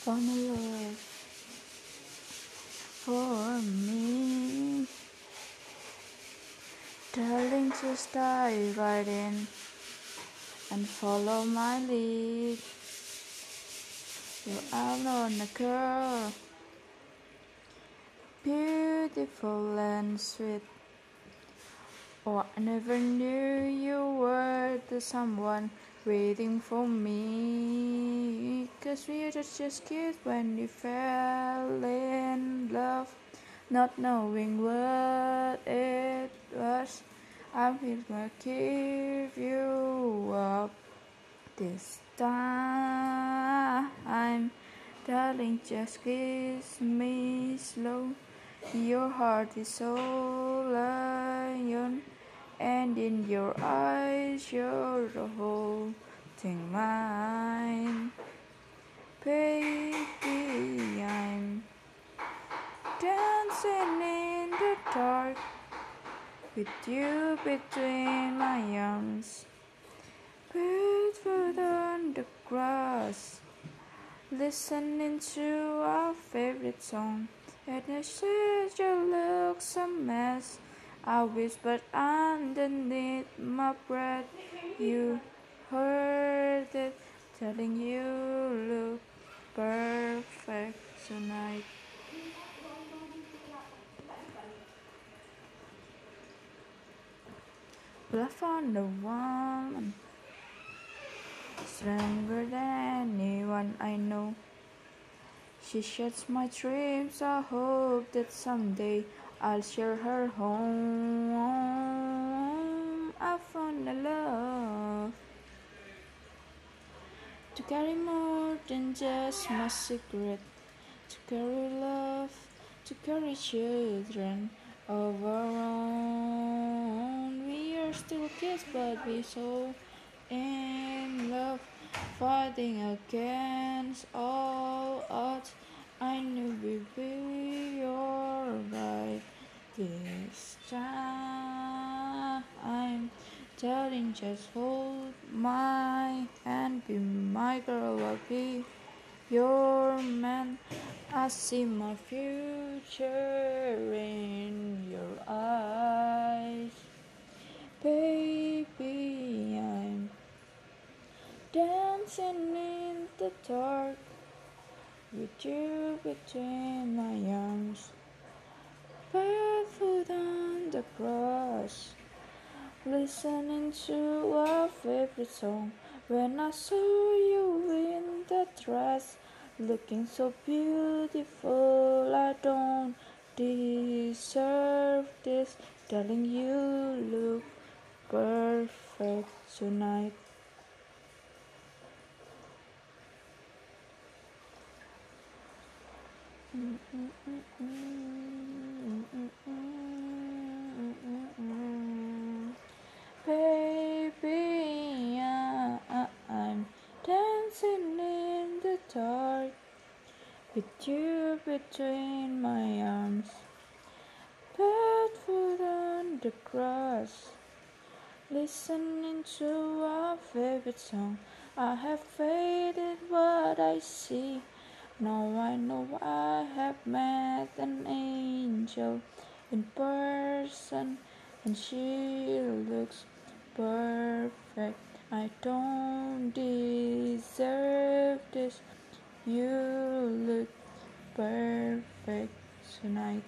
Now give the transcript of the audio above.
found a love for me. Darling, just dive right in and follow my lead. You're alone, a girl, beautiful and sweet. Oh, I never knew you were the someone waiting for me. Cause we were just kids when we fell in love, not knowing what it was. I will not give you up this time. Darling, just kiss me slow. Your heart is so and in your eyes you're the whole thing mine. Baby, I'm dancing in the dark with you between my arms. Barefoot on the grass, listening to our favorite song. And I said you look a mess. I whispered underneath my breath. You heard it, telling you look perfect tonight. Well, I found the woman stronger than anyone I know. She shares my dreams. I hope that someday I'll share her home. I found a love to carry more than just my secret, to carry love, to carry children of our own. We are still kids, but we so in love, fighting against all odds. I knew we'd be alright this time. Darling, just hold my hand, be my girl, I'll be your man. I see my future in your eyes, baby. I'm dancing in the dark with you between my arms, barefoot on the grass, listening to our favorite song. When I saw you in that dress, looking so beautiful, I don't deserve this. Telling you look perfect tonight. Baby, I, I'm dancing dark with you between my arms, barefoot on the grass, listening to our favorite song. I have faded what I see. Now I know I have met an angel in person, and she looks perfect. I don't deserve this. You look perfect tonight.